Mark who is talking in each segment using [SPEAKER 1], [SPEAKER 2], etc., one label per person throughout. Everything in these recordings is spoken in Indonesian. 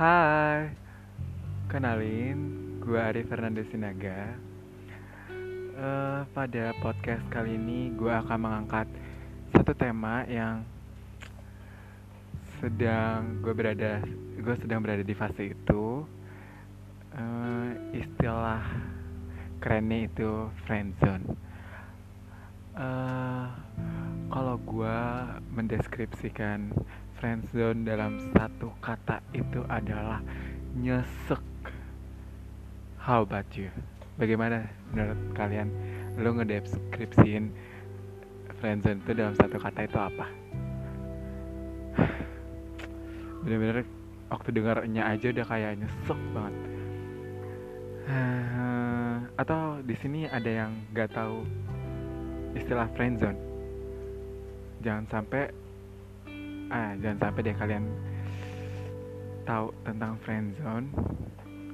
[SPEAKER 1] Hai, kenalin, gue Ari Fernando Sinaga. Uh, pada podcast kali ini, gue akan mengangkat satu tema yang sedang gue berada, gue sedang berada di fase itu. Uh, istilah kerennya itu friendzone. Uh, kalau gue mendeskripsikan friendzone dalam satu kata itu adalah nyesek. How about you? Bagaimana menurut kalian? Lo ngedeskripsiin friendzone itu dalam satu kata itu apa? Bener-bener waktu dengarnya aja udah kayak nyesek banget. Atau di sini ada yang gak tahu istilah friendzone? Jangan sampai ah jangan sampai deh kalian tahu tentang friendzone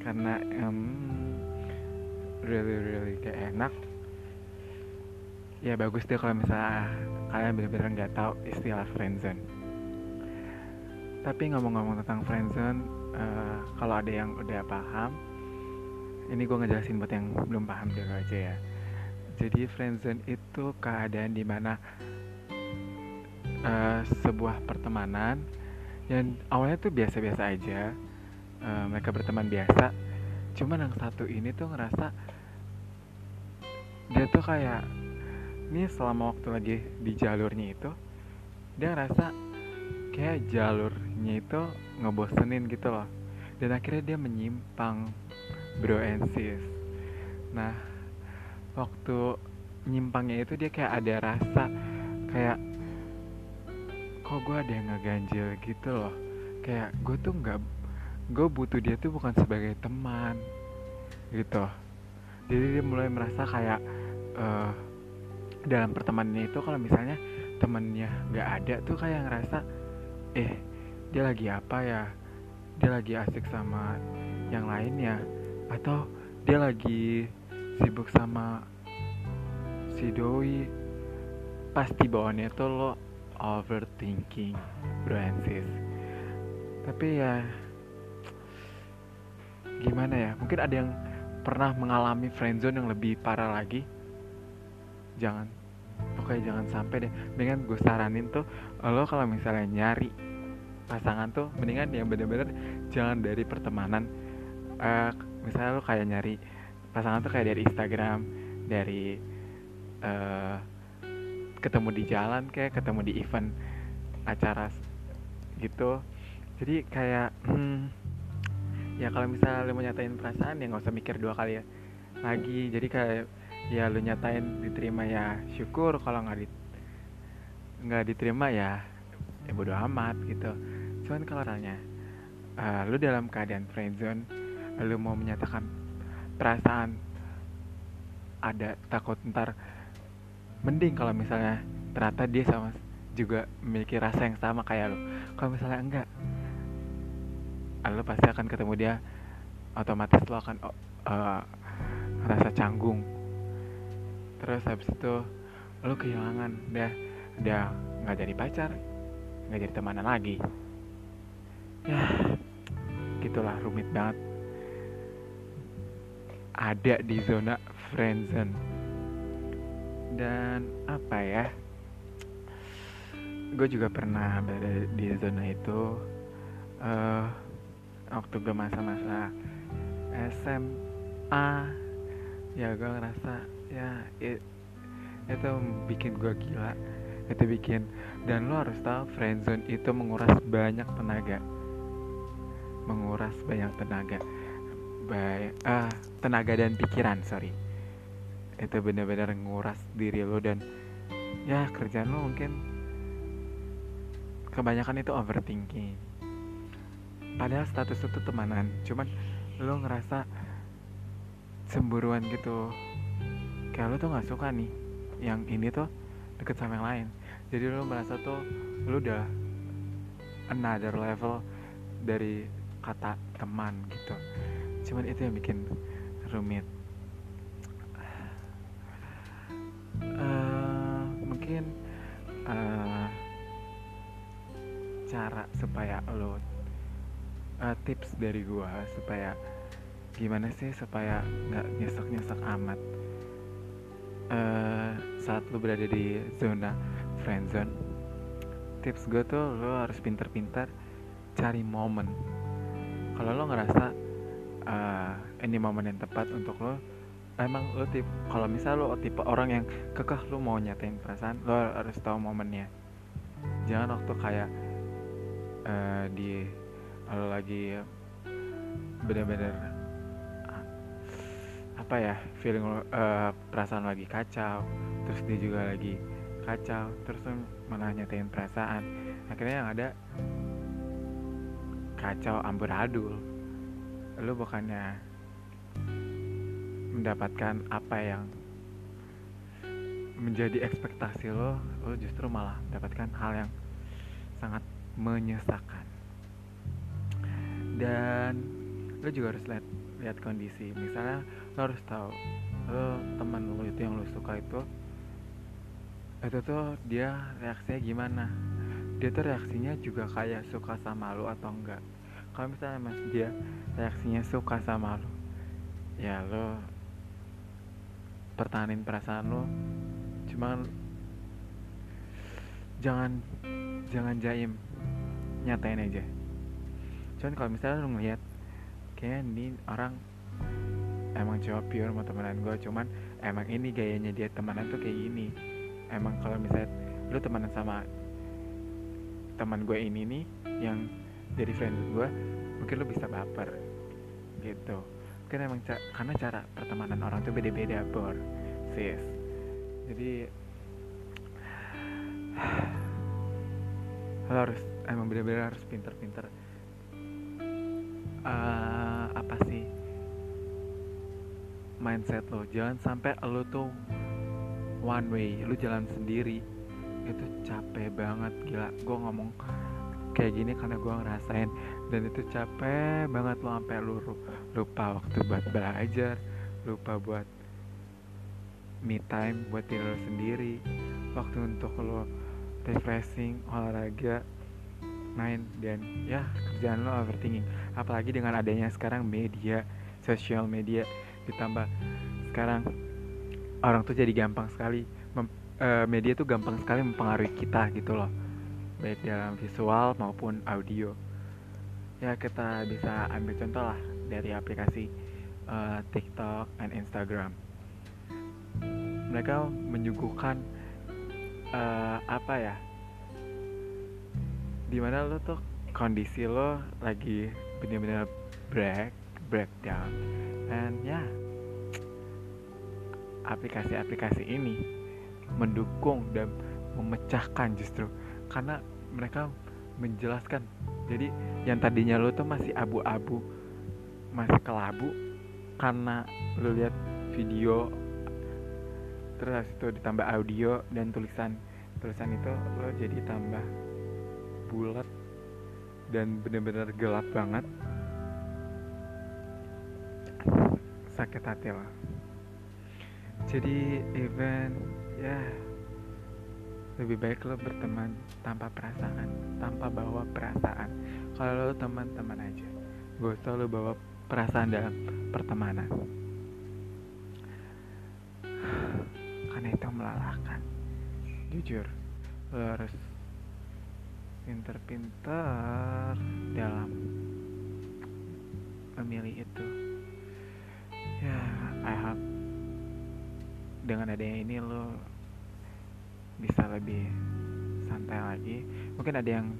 [SPEAKER 1] karena um, really really gak enak. Ya bagus deh kalau misalnya kalian benar-benar nggak tahu istilah friendzone tapi ngomong-ngomong tentang friendzone uh, kalau ada yang udah paham ini gue ngejelasin buat yang belum paham dulu aja ya. Jadi friendzone itu keadaan di mana uh, sebuah pertemanan yang awalnya tuh biasa-biasa aja uh, mereka berteman biasa. Cuman yang satu ini tuh ngerasa dia tuh kayak ini selama waktu lagi di jalurnya itu dia ngerasa kayak jalurnya itu ngebosenin gitu loh. Dan akhirnya dia menyimpang bro and sis. Nah waktu nyimpangnya itu dia kayak ada rasa kayak kok gue ada yang ngeganjil gitu loh. Kayak gue tuh nggak gue butuh dia tuh bukan sebagai teman gitu. Jadi dia mulai merasa kayak uh, dalam pertemanannya itu kalau misalnya temennya nggak ada tuh kayak ngerasa eh dia lagi apa ya? Dia lagi asik sama yang lainnya atau dia lagi sibuk sama si doi? Pasti bawaannya tuh lo overthinking bro and tapi ya gimana ya? Mungkin ada yang pernah mengalami friendzone yang lebih parah lagi. Jangan pokoknya jangan sampai deh. Dengan gue saranin tuh lo kalau misalnya nyari pasangan tuh mendingan yang bener-bener jangan dari pertemanan. Uh, misalnya lo kayak nyari pasangan tuh kayak dari Instagram dari uh, ketemu di jalan kayak ketemu di event acara gitu. Jadi kayak hmm, ya kalau misalnya lu mau nyatain perasaan ya nggak usah mikir dua kali ya lagi. Jadi kayak ya lu nyatain diterima ya syukur. Kalau nggak di nggak diterima ya ya bodo amat gitu. Cuman kalau tanya uh, lu dalam keadaan friendzone lu mau menyatakan perasaan ada takut ntar mending kalau misalnya ternyata dia sama juga memiliki rasa yang sama kayak lo kalau misalnya enggak lo pasti akan ketemu dia otomatis lo akan uh, rasa canggung. Terus habis itu lo kehilangan dia dia nggak jadi pacar nggak jadi temanan lagi. Ya gitulah rumit banget. Ada di zona friendzone dan apa ya? Gue juga pernah berada di zona itu uh, waktu gue masa-masa SMA ya gue ngerasa ya it, itu bikin gue gila. Itu bikin dan lo harus tahu friendzone itu menguras banyak tenaga. Menguras banyak tenaga. Baik uh, tenaga dan pikiran sorry itu benar-benar nguras diri lo dan ya kerjaan lo mungkin kebanyakan itu overthinking. Padahal status itu temanan cuman lo ngerasa cemburuan gitu. Kayak lo tuh nggak suka nih yang ini tuh deket sama yang lain. Jadi lo merasa tuh lo udah another level dari kata teman gitu. Cuman itu yang bikin rumit cara supaya lo uh, tips dari gue supaya gimana sih supaya nggak nyesek nyesek amat. Uh, saat lu berada di zona friendzone tips gue tuh lo harus pinter-pinter cari momen. Kalau lo ngerasa uh, ini momen yang tepat untuk lo emang lo tip kalau misal lo tipe orang yang kekeh lo mau nyatain perasaan lo harus tahu momennya. Jangan waktu kayak uh, di lo lagi bener-bener apa ya feeling uh, perasaan lagi kacau terus dia juga lagi kacau terus malah nyatain perasaan. Akhirnya yang ada kacau amburadul lo bukannya mendapatkan apa yang menjadi ekspektasi lo lo justru malah mendapatkan hal yang sangat menyesakan. Dan lo juga harus lihat lihat kondisi. Misalnya lo harus tahu lo teman lo itu yang lo suka itu itu tuh dia reaksinya gimana? Dia tuh reaksinya juga kayak suka sama lo atau enggak? Kalau misalnya mas dia reaksinya suka sama lo ya lo pertahanin perasaan lo. Cuman jangan jangan jaim nyatain aja. Cuman kalau misalnya lo ngeliat kayak ini orang emang cowok pure mau temenan gue cuman emang ini gayanya dia temenan tuh kayak gini. Emang kalau misalnya lo temenan sama teman gue ini nih yang jadi friend gue mungkin lo bisa baper gitu. Kan emang ca karena cara pertemanan orang tuh beda-beda bor. Sis. Jadi lo harus emang bener-bener harus pinter-pinter. Uh, apa sih? Mindset lo. Jangan sampai lo tuh one way lo jalan sendiri. Itu capek banget gila. Gue ngomong kayak gini karena gue ngerasain. Dan itu capek banget lo sampai lu lupa waktu buat belajar lupa buat me time buat diri lo sendiri. Waktu untuk lo refreshing olahraga main dan ya kerjaan lo overthinking. Apalagi dengan adanya sekarang media sosial media ditambah. Sekarang orang tuh jadi gampang sekali mem, uh, media tuh gampang sekali mempengaruhi kita gitu loh. Baik dalam visual maupun audio. Ya kita bisa ambil contoh lah dari aplikasi uh, TikTok dan Instagram. Mereka menyuguhkan uh, apa ya di mana lo tuh kondisi lo lagi bener-bener break breakdown dan ya aplikasi-aplikasi ini mendukung dan memecahkan justru. Karena mereka menjelaskan jadi yang tadinya lo tuh masih abu-abu masih kelabu karena lo lihat video terus itu ditambah audio dan tulisan tulisan itu lo jadi tambah bulat dan bener-bener gelap banget. Sakit hati lah. Jadi event ya lebih baik lo berteman tanpa perasaan tanpa bawa perasaan. Kalau lo teman-teman aja gak usah lo bawa perasaan dalam pertemanan. Karena itu melelahkan. Jujur lo harus pinter-pinter dalam memilih itu. Ya I hope dengan adanya ini lo bisa lebih santai lagi. Mungkin ada yang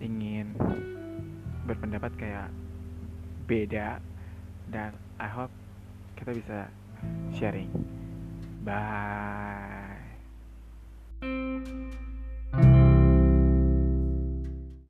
[SPEAKER 1] ingin berpendapat kayak beda dan I hope kita bisa sharing. Bye